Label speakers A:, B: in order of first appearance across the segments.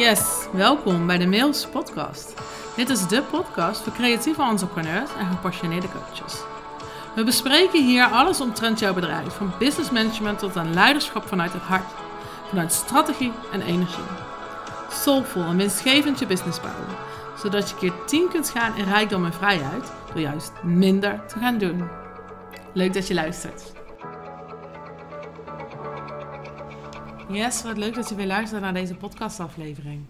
A: Yes, welkom bij de Mails Podcast. Dit is de podcast voor creatieve entrepreneurs en gepassioneerde coaches. We bespreken hier alles omtrent jouw bedrijf, van business management tot aan leiderschap vanuit het hart, vanuit strategie en energie. Soulful en winstgevend je business bouwen, zodat je keer 10 kunt gaan in rijkdom en vrijheid door juist minder te gaan doen. Leuk dat je luistert. Yes, wat leuk dat je weer luistert naar deze podcastaflevering.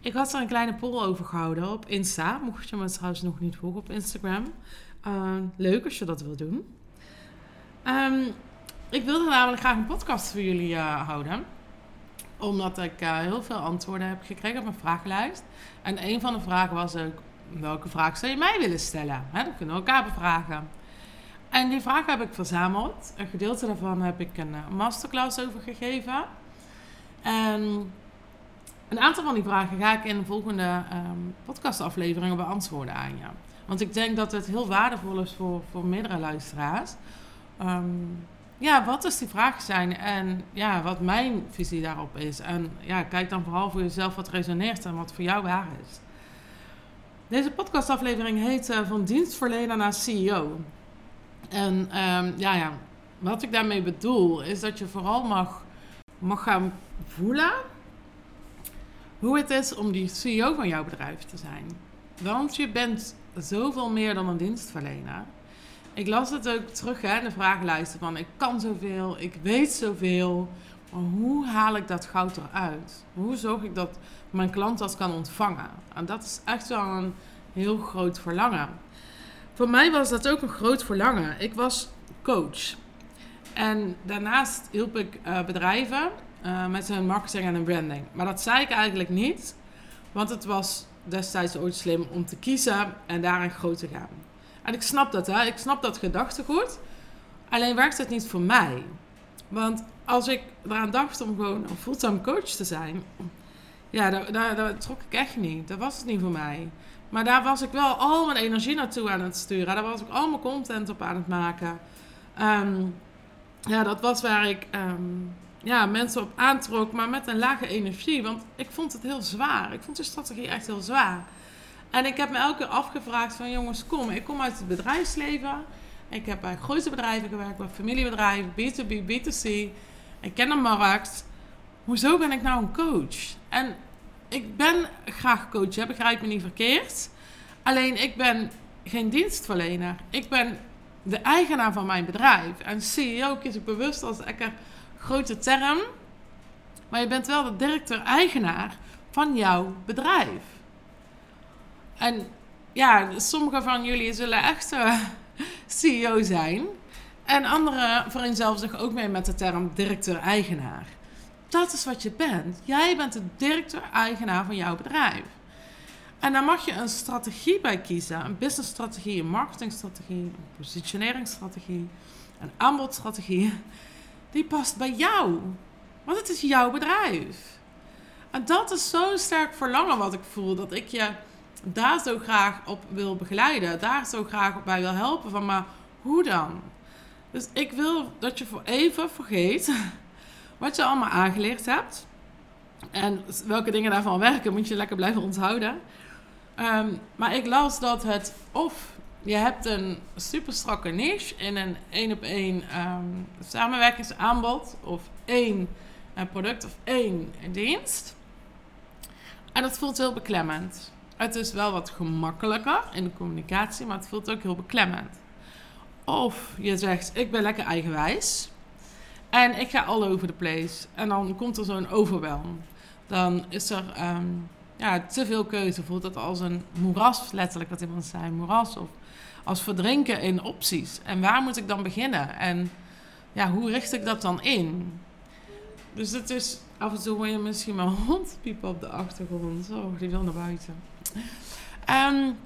A: Ik had er een kleine poll over gehouden op Insta. Mocht je me trouwens nog niet volgen op Instagram. Uh, leuk als je dat wil doen. Um, ik wilde namelijk graag een podcast voor jullie uh, houden. Omdat ik uh, heel veel antwoorden heb gekregen op mijn vragenlijst. En een van de vragen was ook... Welke vraag zou je mij willen stellen? Hè, dat kunnen we elkaar bevragen. En die vragen heb ik verzameld. Een gedeelte daarvan heb ik een masterclass over gegeven. En een aantal van die vragen ga ik in de volgende um, podcastafleveringen beantwoorden aan je. Want ik denk dat het heel waardevol is voor, voor meerdere luisteraars. Um, ja, wat dus die vragen zijn en ja, wat mijn visie daarop is. En ja, kijk dan vooral voor jezelf wat resoneert en wat voor jou waar is. Deze podcastaflevering heet uh, Van dienstverlener naar CEO. En um, ja, ja, wat ik daarmee bedoel is dat je vooral mag, mag gaan voelen hoe het is om die CEO van jouw bedrijf te zijn. Want je bent zoveel meer dan een dienstverlener. Ik las het ook terug hè, in de vragenlijsten van ik kan zoveel, ik weet zoveel. Maar hoe haal ik dat goud eruit? Hoe zorg ik dat mijn klant dat kan ontvangen? En dat is echt wel een heel groot verlangen. Voor mij was dat ook een groot verlangen. Ik was coach. En daarnaast hielp ik uh, bedrijven uh, met hun marketing en hun branding. Maar dat zei ik eigenlijk niet, want het was destijds ooit slim om te kiezen en daarin groot te gaan. En ik snap dat, hè? ik snap dat gedachtegoed. Alleen werkt het niet voor mij. Want als ik eraan dacht om gewoon een fulltime coach te zijn, ja, daar, daar, trok ik echt niet. Dat was het niet voor mij. Maar daar was ik wel al mijn energie naartoe aan het sturen. Daar was ik al mijn content op aan het maken. Um, ja, dat was waar ik um, ja, mensen op aantrok, maar met een lage energie. Want ik vond het heel zwaar. Ik vond de strategie echt heel zwaar. En ik heb me elke keer afgevraagd van jongens, kom, ik kom uit het bedrijfsleven. Ik heb bij grote bedrijven gewerkt, bij familiebedrijven, B2B, B2C. Ik ken de markt. Hoezo ben ik nou een coach? En ik ben graag coach, hè? begrijp me niet verkeerd. Alleen ik ben geen dienstverlener. Ik ben de eigenaar van mijn bedrijf. En CEO kies ik bewust als lekker grote term. Maar je bent wel de directeur-eigenaar van jouw bedrijf. En ja, sommige van jullie zullen echt uh, CEO zijn. En anderen vereenzelven zich ook mee met de term directeur-eigenaar. Dat is wat je bent. Jij bent de directeur-eigenaar van jouw bedrijf. En daar mag je een strategie bij kiezen. Een businessstrategie, een marketingstrategie, een positioneringsstrategie, een aanbodstrategie die past bij jou. Want het is jouw bedrijf. En dat is zo'n sterk verlangen wat ik voel. Dat ik je daar zo graag op wil begeleiden. Daar zo graag bij wil helpen. Van, maar hoe dan? Dus ik wil dat je voor even vergeet wat je allemaal aangeleerd hebt. En welke dingen daarvan werken, moet je lekker blijven onthouden. Um, maar ik las dat het of je hebt een super strakke niche in een één op één um, samenwerkingsaanbod of één uh, product of één dienst. En dat voelt heel beklemmend. Het is wel wat gemakkelijker in de communicatie, maar het voelt ook heel beklemmend. Of je zegt, ik ben lekker eigenwijs en ik ga all over the place. En dan komt er zo'n overwelm. Dan is er um, ja, te veel keuze. Voelt het als een moeras, letterlijk wat iemand zei, moeras of als verdrinken in opties. En waar moet ik dan beginnen? En ja, hoe richt ik dat dan in? Dus het is, af en toe hoor je misschien mijn hond piepen op de achtergrond. Zo, die wil naar buiten. Um,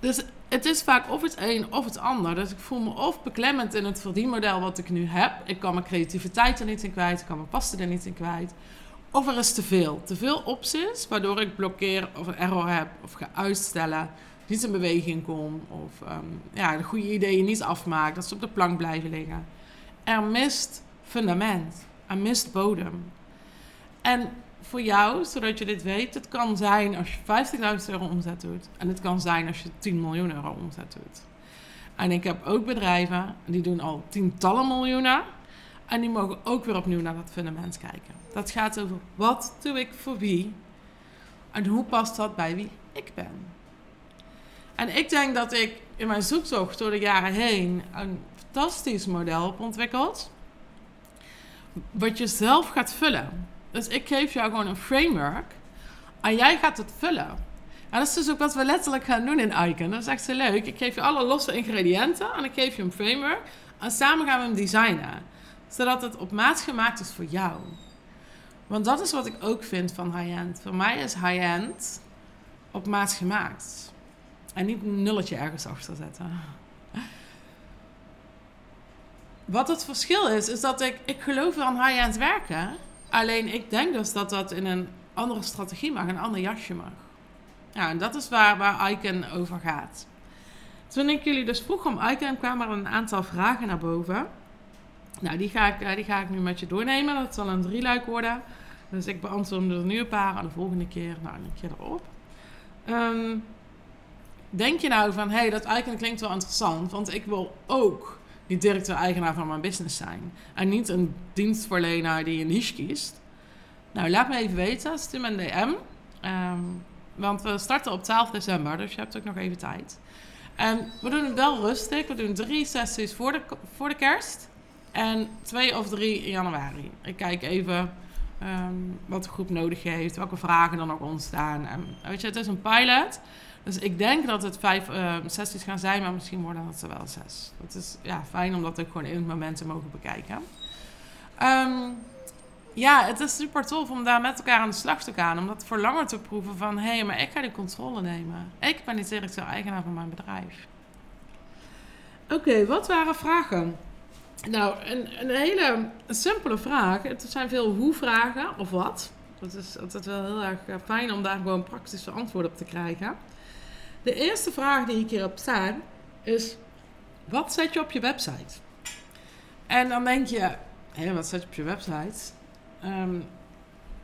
A: dus het is vaak of het een of het ander. Dus ik voel me of beklemmend in het verdienmodel wat ik nu heb. Ik kan mijn creativiteit er niet in kwijt. Ik kan mijn pasten er niet in kwijt. Of er is te veel. Te veel opties, waardoor ik blokkeer of een error heb of ga uitstellen niet in beweging kom of um, ja, de goede ideeën niet afmaakt, dat ze op de plank blijven liggen. Er mist fundament, er mist bodem. En voor jou, zodat je dit weet. Het kan zijn als je 50.000 euro omzet doet. En het kan zijn als je 10 miljoen euro omzet doet. En ik heb ook bedrijven die doen al tientallen miljoenen. En die mogen ook weer opnieuw naar dat fundament kijken. Dat gaat over wat doe ik voor wie en hoe past dat bij wie ik ben. En ik denk dat ik in mijn zoektocht door de jaren heen een fantastisch model heb ontwikkeld. Wat je zelf gaat vullen. Dus ik geef jou gewoon een framework. En jij gaat het vullen. En dat is dus ook wat we letterlijk gaan doen in Icon. Dat is echt zo leuk. Ik geef je alle losse ingrediënten en ik geef je een framework. En samen gaan we hem designen. Zodat het op maat gemaakt is voor jou. Want dat is wat ik ook vind van high-end. Voor mij is high-end op maat gemaakt. En niet een nulletje ergens achter zetten. Wat het verschil is, is dat ik, ik geloof aan high-end werken. Alleen ik denk dus dat dat in een andere strategie mag, een ander jasje mag. Ja, en dat is waar, waar Icon over gaat. Toen ik jullie dus vroeg om Icon, kwamen er een aantal vragen naar boven. Nou, die ga ik, eh, die ga ik nu met je doornemen. Dat zal een drieluik worden. Dus ik beantwoord er nu een paar en de volgende keer, nou, een keer erop. Ehm, denk je nou van, hé, hey, dat Icon klinkt wel interessant, want ik wil ook die directeur-eigenaar van mijn business zijn. En niet een dienstverlener die een niche kiest. Nou, laat me even weten. Stuur een DM. Ehm, want we starten op 12 december, dus je hebt ook nog even tijd. En we doen het wel rustig. We doen drie sessies voor de, voor de kerst. En twee of drie in januari. Ik kijk even ehm, wat de groep nodig heeft. Welke vragen dan ook ontstaan. En, weet je, het is een pilot. Dus ik denk dat het vijf uh, sessies gaan zijn, maar misschien worden het er wel zes. Het is ja, fijn om dat ook gewoon in het moment te mogen bekijken. Um, ja, het is super tof om daar met elkaar aan de slag te gaan. Om dat voor langer te proeven van... hé, hey, maar ik ga die controle nemen. Ik ben niet directeur-eigenaar van mijn bedrijf. Oké, wat waren vragen? Nou, een, een hele simpele vraag. Het zijn veel hoe-vragen of wat. Dat is altijd wel heel erg eh, fijn om daar gewoon praktische antwoorden op te krijgen. De eerste vraag die ik hier heb staan is: wat zet je op je website? En dan denk je, hé, wat zet je op je website? Ehm,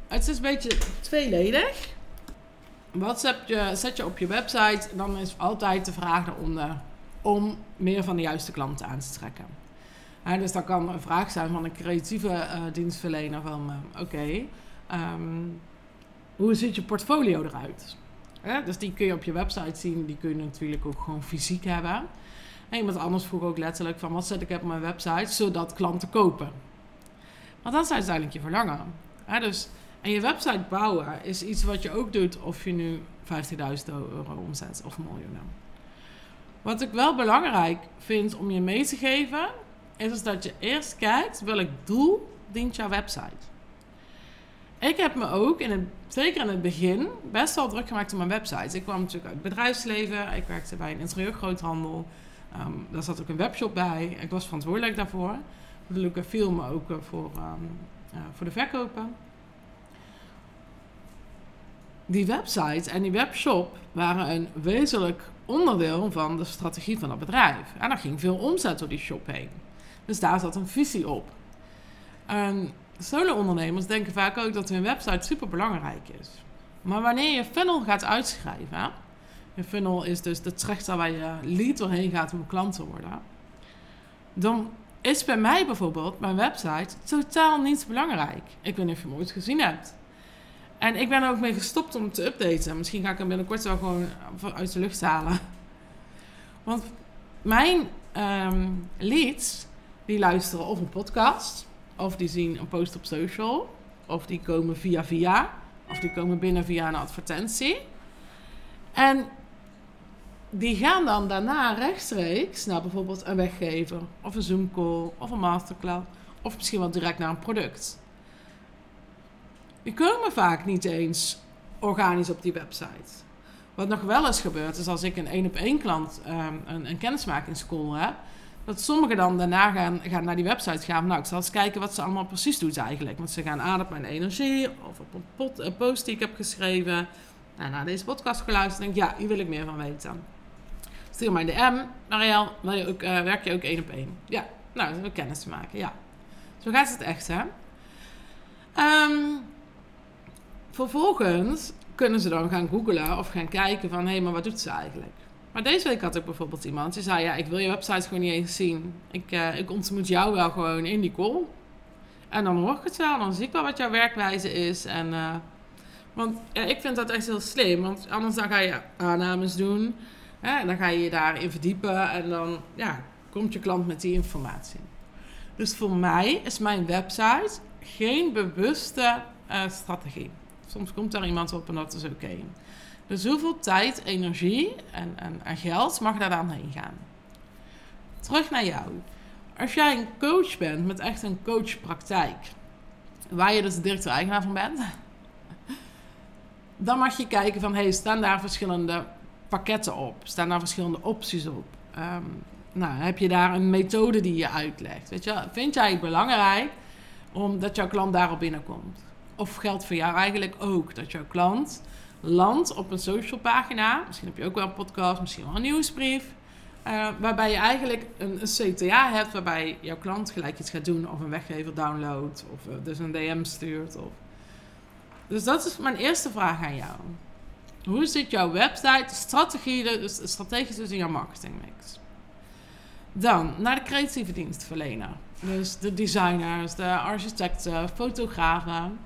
A: het is een beetje tweeledig. Wat zet je, zet je op je website? Dan is altijd de vraag eronder om meer van de juiste klanten aan te trekken. Dus dat kan een vraag zijn van een creatieve uh, dienstverlener van... Oké, ehm, hoe ziet je portfolio eruit? dus die kun je op je website zien. Die kun je natuurlijk ook gewoon fysiek hebben. En iemand anders vroeg ook letterlijk van... wat zet ik op mijn website zodat klanten kopen? Want dat is uiteindelijk je verlangen. dus, en je website bouwen is iets wat je ook doet of je nu 50.000 euro omzet of miljoenen. Wat ik wel belangrijk vind om je mee te geven, is dat je eerst kijkt welk doel dient jouw website. Ik heb me ook, in het, zeker in het begin, best wel druk gemaakt op mijn website. Ik kwam natuurlijk uit het bedrijfsleven, ik werkte bij een interieurgroothandel. Um, daar zat ook een webshop bij. Ik was verantwoordelijk daarvoor de Luca Film ook eh, voor, um, voor de verkopen. Die website en die webshop waren een wezenlijk onderdeel van de strategie van het bedrijf. En er ging veel omzet door die shop heen. Dus daar zat een visie op. Solo-ondernemers denken vaak ook dat hun website super belangrijk is. Maar wanneer je funnel gaat uitschrijven, je funnel is dus de trechter waar je lead doorheen gaat om klant te worden, dan is bij mij bijvoorbeeld, mijn website, totaal niet belangrijk. Ik weet niet of je hem ooit gezien hebt. En ik ben er ook mee gestopt om te updaten. Misschien ga ik hem binnenkort wel gewoon uit de lucht halen. Want mijn um, leads, die luisteren of een podcast, of die zien een post op social, of die komen via via, of die komen binnen via een advertentie. En die gaan dan daarna rechtstreeks naar bijvoorbeeld een weggever of een Zoom call of een masterclass of misschien wel direct naar een product. Die komen vaak niet eens organisch op die website. Wat nog wel eens gebeurt is als ik een één op één klant um, een, een kennismakingscall heb, dat sommigen dan daarna gaan, gaan naar die website gaan. Nou, ik zal eens kijken wat ze allemaal precies doet eigenlijk. Want ze gaan aan op mijn energie of op een, pot, post die ik heb geschreven. Nou, naar deze podcast geluisterd denk ja, hier wil ik meer van weten. Stuur mij de DM. Marielle, wil je ook, uh, werk je ook één op één? Ja, nou, we kennis maken, ja. Zo gaat het echt, hè? Um, vervolgens kunnen ze dan gaan googlen of gaan kijken van... hé, hey, maar wat doet ze eigenlijk? Maar deze week had ik bijvoorbeeld iemand die zei... ja, ik wil je website gewoon niet eens zien. Ik, uh, ik ontmoet jou wel gewoon in die call. En dan hoor ik het wel. Dan zie ik wel wat jouw werkwijze is. En, uh, want ja, ik vind dat echt heel slim. Want anders dan ga je aannames doen. Hè, en dan ga je je daarin verdiepen. En dan ja, komt je klant met die informatie. Dus voor mij is mijn website geen bewuste uh, strategie. Soms komt daar iemand op en dat is oké. Dus hoeveel tijd, energie en, en, geld mag daar dan heen gaan? Terug naar jou. Als jij een coach bent met echt een coachpraktijk, waar je dus de directeur-eigenaar van bent, dan mag je kijken van, hey, staan daar verschillende pakketten op? Staan daar verschillende opties op? Um, nou, heb je daar een methode die je uitlegt? Weet je, vind jij het belangrijk omdat jouw klant daarop binnenkomt? Of geldt voor jou eigenlijk ook dat jouw klant landt op een social pagina? Misschien heb je ook wel een podcast, misschien wel een nieuwsbrief. Uh, waarbij je eigenlijk een, CTA hebt waarbij jouw klant gelijk iets gaat doen of een weggever downloadt of uh, dus een DM stuurt. Of... Dus dat is mijn eerste vraag aan jou. Hoe zit jouw website, strategie, dus strategisch dus in jouw marketingmix? Dan naar de creatieve dienstverlener. Dus de designers, de architecten, fotografen.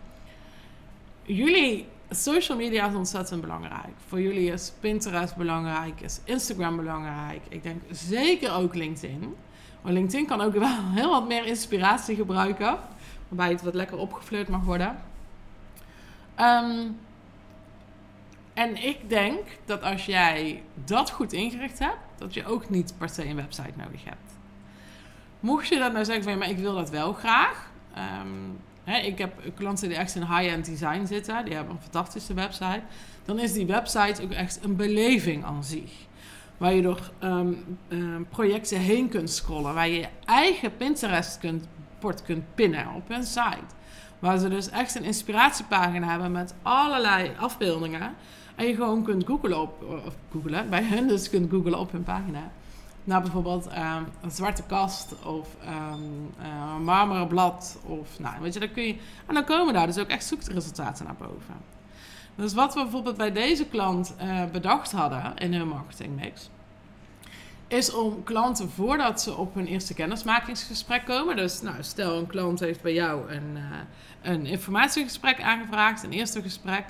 A: Jullie social media is ontzettend belangrijk. Voor jullie is Pinterest belangrijk, is Instagram belangrijk. Ik denk zeker ook LinkedIn. Maar LinkedIn kan ook wel heel wat meer inspiratie gebruiken. Waarbij het wat lekker opgefleurd mag worden. Um, en ik denk dat als jij dat goed ingericht hebt, dat je ook niet per se een website nodig hebt. Mocht je dat nou zeggen van, maar ik wil dat wel graag. Um, hè, ik heb klanten die echt in high-end design zitten, die hebben een fantastische website. Dan is die website ook echt een beleving aan zich. Waar je door um, um, projecten heen kunt scrollen, waar je je eigen Pinterest kunt, kunt pinnen op hun site. Waar ze dus echt een inspiratiepagina hebben met allerlei afbeeldingen. En je gewoon kunt googlen op, of bij hen dus kunt googlen op hun pagina. Nou, bijvoorbeeld um, een zwarte kast of um, uh, een marmeren blad. Of, nou, weet je, dan kun je, en dan komen daar dus ook echt zoekresultaten naar boven. Dus wat we bijvoorbeeld bij deze klant uh, bedacht hadden in hun marketingmix, is om klanten voordat ze op hun eerste kennismakingsgesprek komen. Dus nou, stel een klant heeft bij jou een, uh, een informatiegesprek aangevraagd, een eerste gesprek.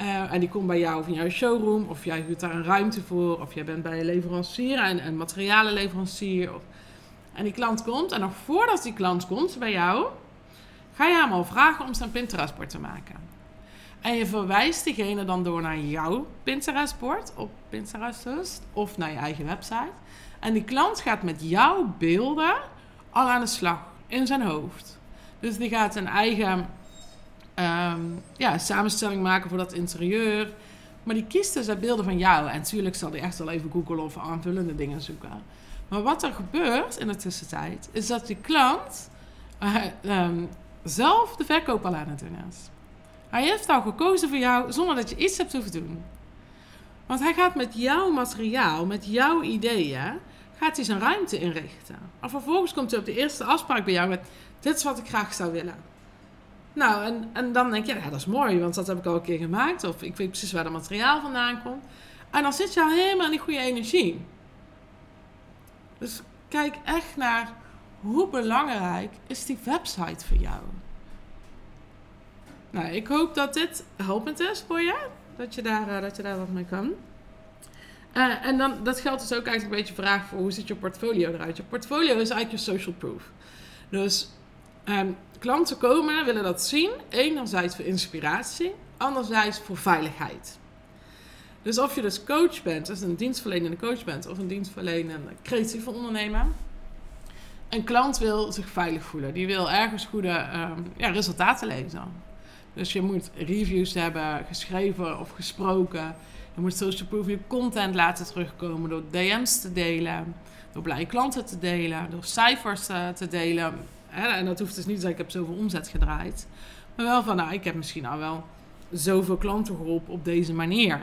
A: Uh, en die komt bij jou of in jouw showroom, of jij huurt daar een ruimte voor, of jij bent bij een leverancier, en een materialenleverancier. Of... En die klant komt, en nog voordat die klant komt bij jou, ga je hem al vragen om zijn Pinterest-bord te maken. En je verwijst diegene dan door naar jouw Pinterest-bord op Pinterest of naar je eigen website. En die klant gaat met jouw beelden al aan de slag in zijn hoofd. Dus die gaat zijn eigen um, ja, samenstelling maken voor dat interieur. Maar die kiest dus uit beelden van jou. En natuurlijk zal hij echt wel even googlen of aanvullende dingen zoeken. Maar wat er gebeurt in de tussentijd, is dat die klant uh, um, zelf de verkoop al aan het doen is. Hij heeft al gekozen voor jou zonder dat je iets hebt hoeven doen. Want hij gaat met jouw materiaal, met jouw ideeën, gaat hij zijn ruimte inrichten. En vervolgens komt hij op de eerste afspraak bij jou met: Dit is wat ik graag zou willen. Nou, en, en dan denk je, ja, dat is mooi, want dat heb ik al een keer gemaakt. Of ik weet precies waar het materiaal vandaan komt. En dan zit je al helemaal in die goede energie. Dus kijk echt naar hoe belangrijk is die website voor jou. Nou, ik hoop dat dit helpend is voor je. Dat je daar, uh, dat je daar wat mee kan. Uh, en dan, dat geldt dus ook eigenlijk een beetje vraag voor hoe ziet je portfolio eruit. Je portfolio is eigenlijk je social proof. Dus um, klanten komen, willen dat zien. Enerzijds voor inspiratie, anderzijds voor veiligheid. Dus of je dus coach bent, dus een dienstverlenende coach bent of een dienstverlenende creatieve ondernemer. Een klant wil zich veilig voelen. Die wil ergens goede um, ja, resultaten lezen. Dus je moet reviews hebben, geschreven of gesproken. Je moet social proof je content laten terugkomen door DM's te delen, door blije klanten te delen, door cijfers uh, te delen en dat hoeft dus niet zeggen, ik heb zoveel omzet gedraaid. Maar wel van, nou, ik heb misschien al wel zoveel klanten geholpen op deze manier.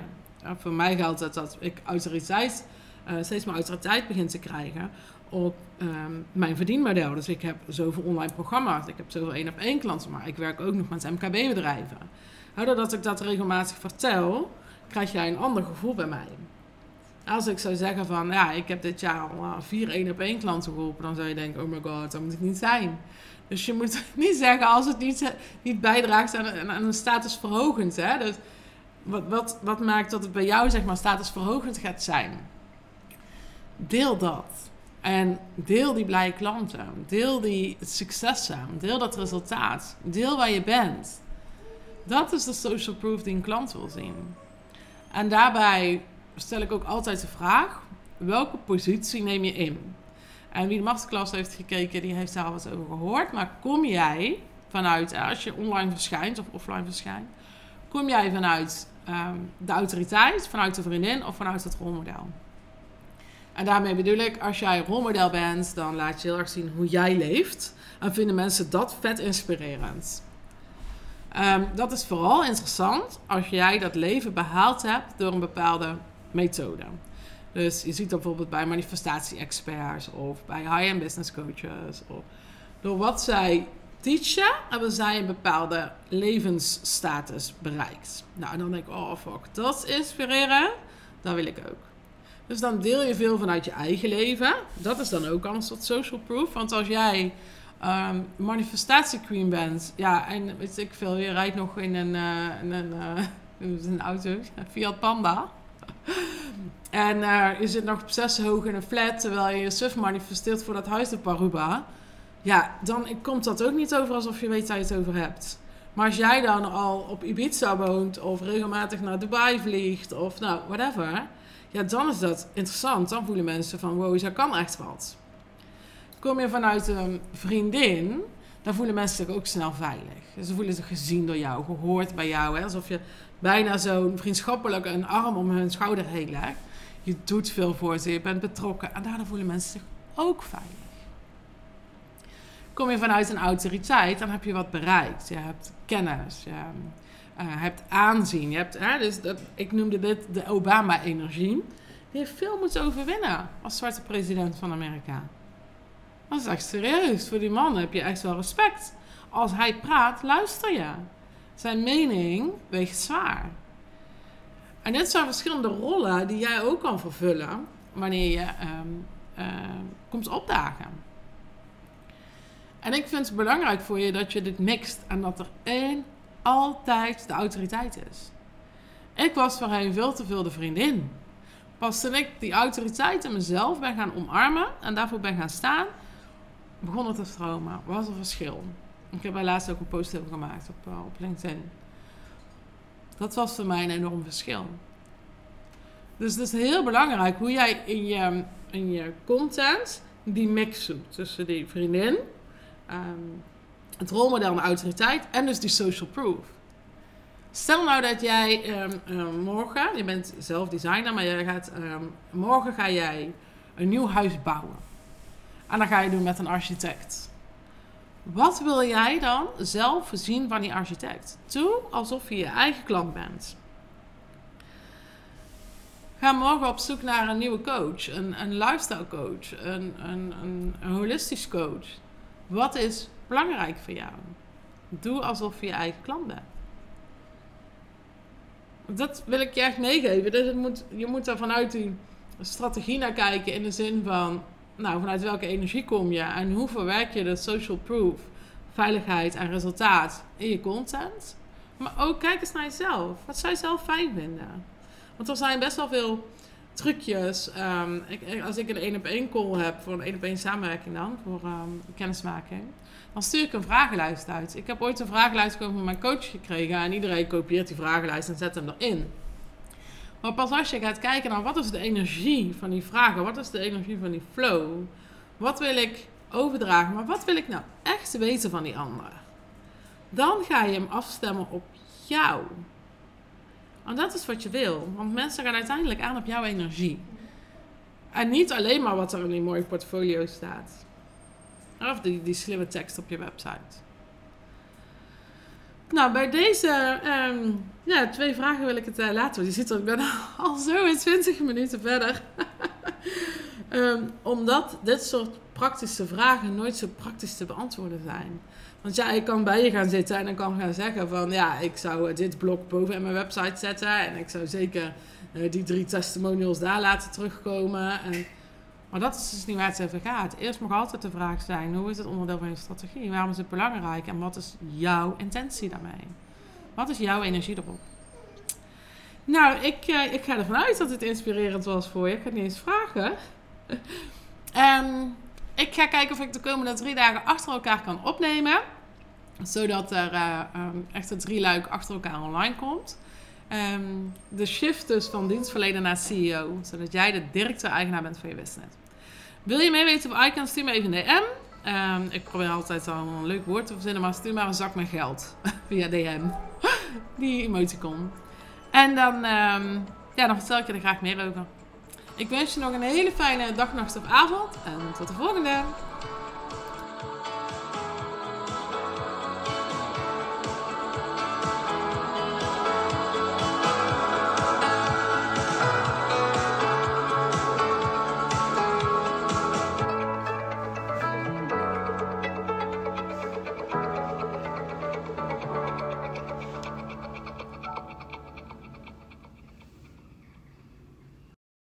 A: Voor mij geldt het dat ik autoriteit, uh, steeds meer autoriteit begin te krijgen op um, mijn verdienmodel. Dus ik heb zoveel online programma's, ik heb zoveel één op één klanten, maar ik werk ook nog met MKB-bedrijven. doordat ik dat regelmatig vertel, krijg jij een ander gevoel bij mij. Als ik zou zeggen van, ja, ik heb dit jaar al uh, vier één op één klanten geholpen, dan zou je denken, oh my god, dat moet het niet zijn. Dus je moet niet zeggen als het niet, niet bijdraagt aan, aan een statusverhogend. Hè? Dus wat, wat, wat maakt dat het bij jou zeg maar statusverhogend gaat zijn? Deel dat. En deel die blije klanten. Deel die successen. Deel dat resultaat. Deel waar je bent. Dat is de social proof die een klant wil zien. En daarbij stel ik ook altijd de vraag: welke positie neem je in? En wie de masterclass heeft gekeken, die heeft daar al wat over gehoord. Maar kom jij vanuit, eh, als je online verschijnt of offline verschijnt, kom jij vanuit ehm, de autoriteit, vanuit de vriendin of vanuit het rolmodel? En daarmee bedoel ik, als jij rolmodel bent, dan laat je heel erg zien hoe jij leeft. En vinden mensen dat vet inspirerend. Ehm, dat is vooral interessant als jij dat leven behaald hebt door een bepaalde methode. Dus je ziet dat bijvoorbeeld bij manifestatie-experts of bij high-end business coaches. Of door wat zij teachen, hebben zij een bepaalde levensstatus bereikt. Nou, dan denk ik, oh fuck, dat is inspireren. Dat wil ik ook. Dus dan deel je veel vanuit je eigen leven. Dat is dan ook al een soort social proof. Want als jij um, manifestatie queen bent, ja, en weet ik veel, je rijdt nog in een, in een, in een auto, Fiat Panda. En uh, je zit nog op zes hoog in een flat, terwijl je je suf manifesteert voor dat huis de Paruba. Ja, dan komt dat ook niet over alsof je weet waar je het over hebt. Maar als jij dan al op Ibiza woont, of regelmatig naar Dubai vliegt, of nou, whatever. Ja, dan is dat interessant. Dan voelen mensen van, wow, zo kan echt wat. Kom je vanuit een vriendin, dan voelen mensen zich ook snel veilig. Ze voelen zich gezien door jou, gehoord bij jou. Hè? Alsof je bijna zo'n vriendschappelijk een arm om hun schouder heen legt. Je doet veel voor ze, je bent betrokken. En daardoor voelen mensen zich ook veilig. Kom je vanuit een autoriteit, dan heb je wat bereikt. Je hebt kennis, je uh, hebt aanzien. Je hebt, hè, dus dat, ik noemde dit de Obama-energie. Die heeft veel moeten overwinnen als zwarte president van Amerika. Dat is echt serieus. Voor die man heb je echt wel respect. Als hij praat, luister je. Zijn mening weegt zwaar. En dit zijn verschillende rollen die jij ook kan vervullen wanneer je um, uh, komt opdagen. En ik vind het belangrijk voor je dat je dit mixt en dat er één altijd de autoriteit is. Ik was voorheen veel te veel de vriendin. Pas toen ik die autoriteit in mezelf ben gaan omarmen en daarvoor ben gaan staan, begon het te stromen. Was een verschil. Ik heb laatst ook een post over gemaakt op, uh, op LinkedIn. Dat was voor mij een enorm verschil. Dus het is heel belangrijk hoe jij in je, in je content die mix zoekt tussen die vriendin, um, het rolmodel en de autoriteit en dus die social proof. Stel nou dat jij um, um, morgen, je bent zelf designer, maar je gaat, morgen ga jij een nieuw huis bouwen. En dan ga je doen met een architect. Wat wil jij dan zelf zien van die architect? Doe alsof je je eigen klant bent. Ga morgen op zoek naar een nieuwe coach, een, een lifestyle coach, een, een, een, holistisch coach. Wat is belangrijk voor jou? Doe alsof je je eigen klant bent. Dat wil ik je echt meegeven. Dus het moet, je moet daar vanuit die strategie naar kijken in de zin van nou, vanuit welke energie kom je en hoe verwerk je de social proof, veiligheid en resultaat in je content. Maar ook kijk eens naar jezelf. Wat zou je zelf fijn vinden? Want er zijn best wel veel trucjes. Um, ik, als ik een één op één call heb voor een één op één samenwerking dan, voor um, kennismaking, dan stuur ik een vragenlijst uit. Ik heb ooit een vragenlijst van mijn coach gekregen en iedereen kopieert die vragenlijst en zet hem erin. Maar pas als je gaat kijken naar wat is de energie van die vragen, wat is de energie van die flow, wat wil ik overdragen, maar wat wil ik nou echt weten van die ander, dan ga je hem afstemmen op jou. En dat is wat je wil, want mensen gaan uiteindelijk aan op jouw energie. En niet alleen maar wat er in die mooie portfolio staat. Of die, die slimme tekst op je website. Nou, bij deze um, ja, twee vragen wil ik het uh, laten. Je ziet er, ik ben al zo in 20 minuten verder. um, omdat dit soort praktische vragen nooit zo praktisch te beantwoorden zijn. Want ja, ik kan bij je gaan zitten en dan kan gaan zeggen van ja, ik zou dit blok boven in mijn website zetten en ik zou zeker uh, die drie testimonials daar laten terugkomen. En, maar dat is dus niet waar het over gaat. Eerst mag altijd de vraag zijn: hoe is het onderdeel van je strategie? Waarom is het belangrijk en wat is jouw intentie daarmee? Wat is jouw energie erop? Nou, ik, uh, ik ga ervan uit dat het inspirerend was voor je. Ik ga het niet eens vragen. en ik ga kijken of ik de komende drie dagen achter elkaar kan opnemen. Zodat er uh, um, echt een drie luik achter elkaar online komt. Um, de shift dus van dienstverlener naar CEO. Zodat jij de directeur-eigenaar bent van je business. Wil je meeweten op Icon? Stuur me even een DM. Um, ik probeer altijd al een leuk woord te verzinnen, maar stuur maar een zak met geld via DM. Die emoticon. En dan, um, ja, dan vertel ik je er graag meer over. Ik wens je nog een hele fijne dag, nacht of avond. En tot de volgende!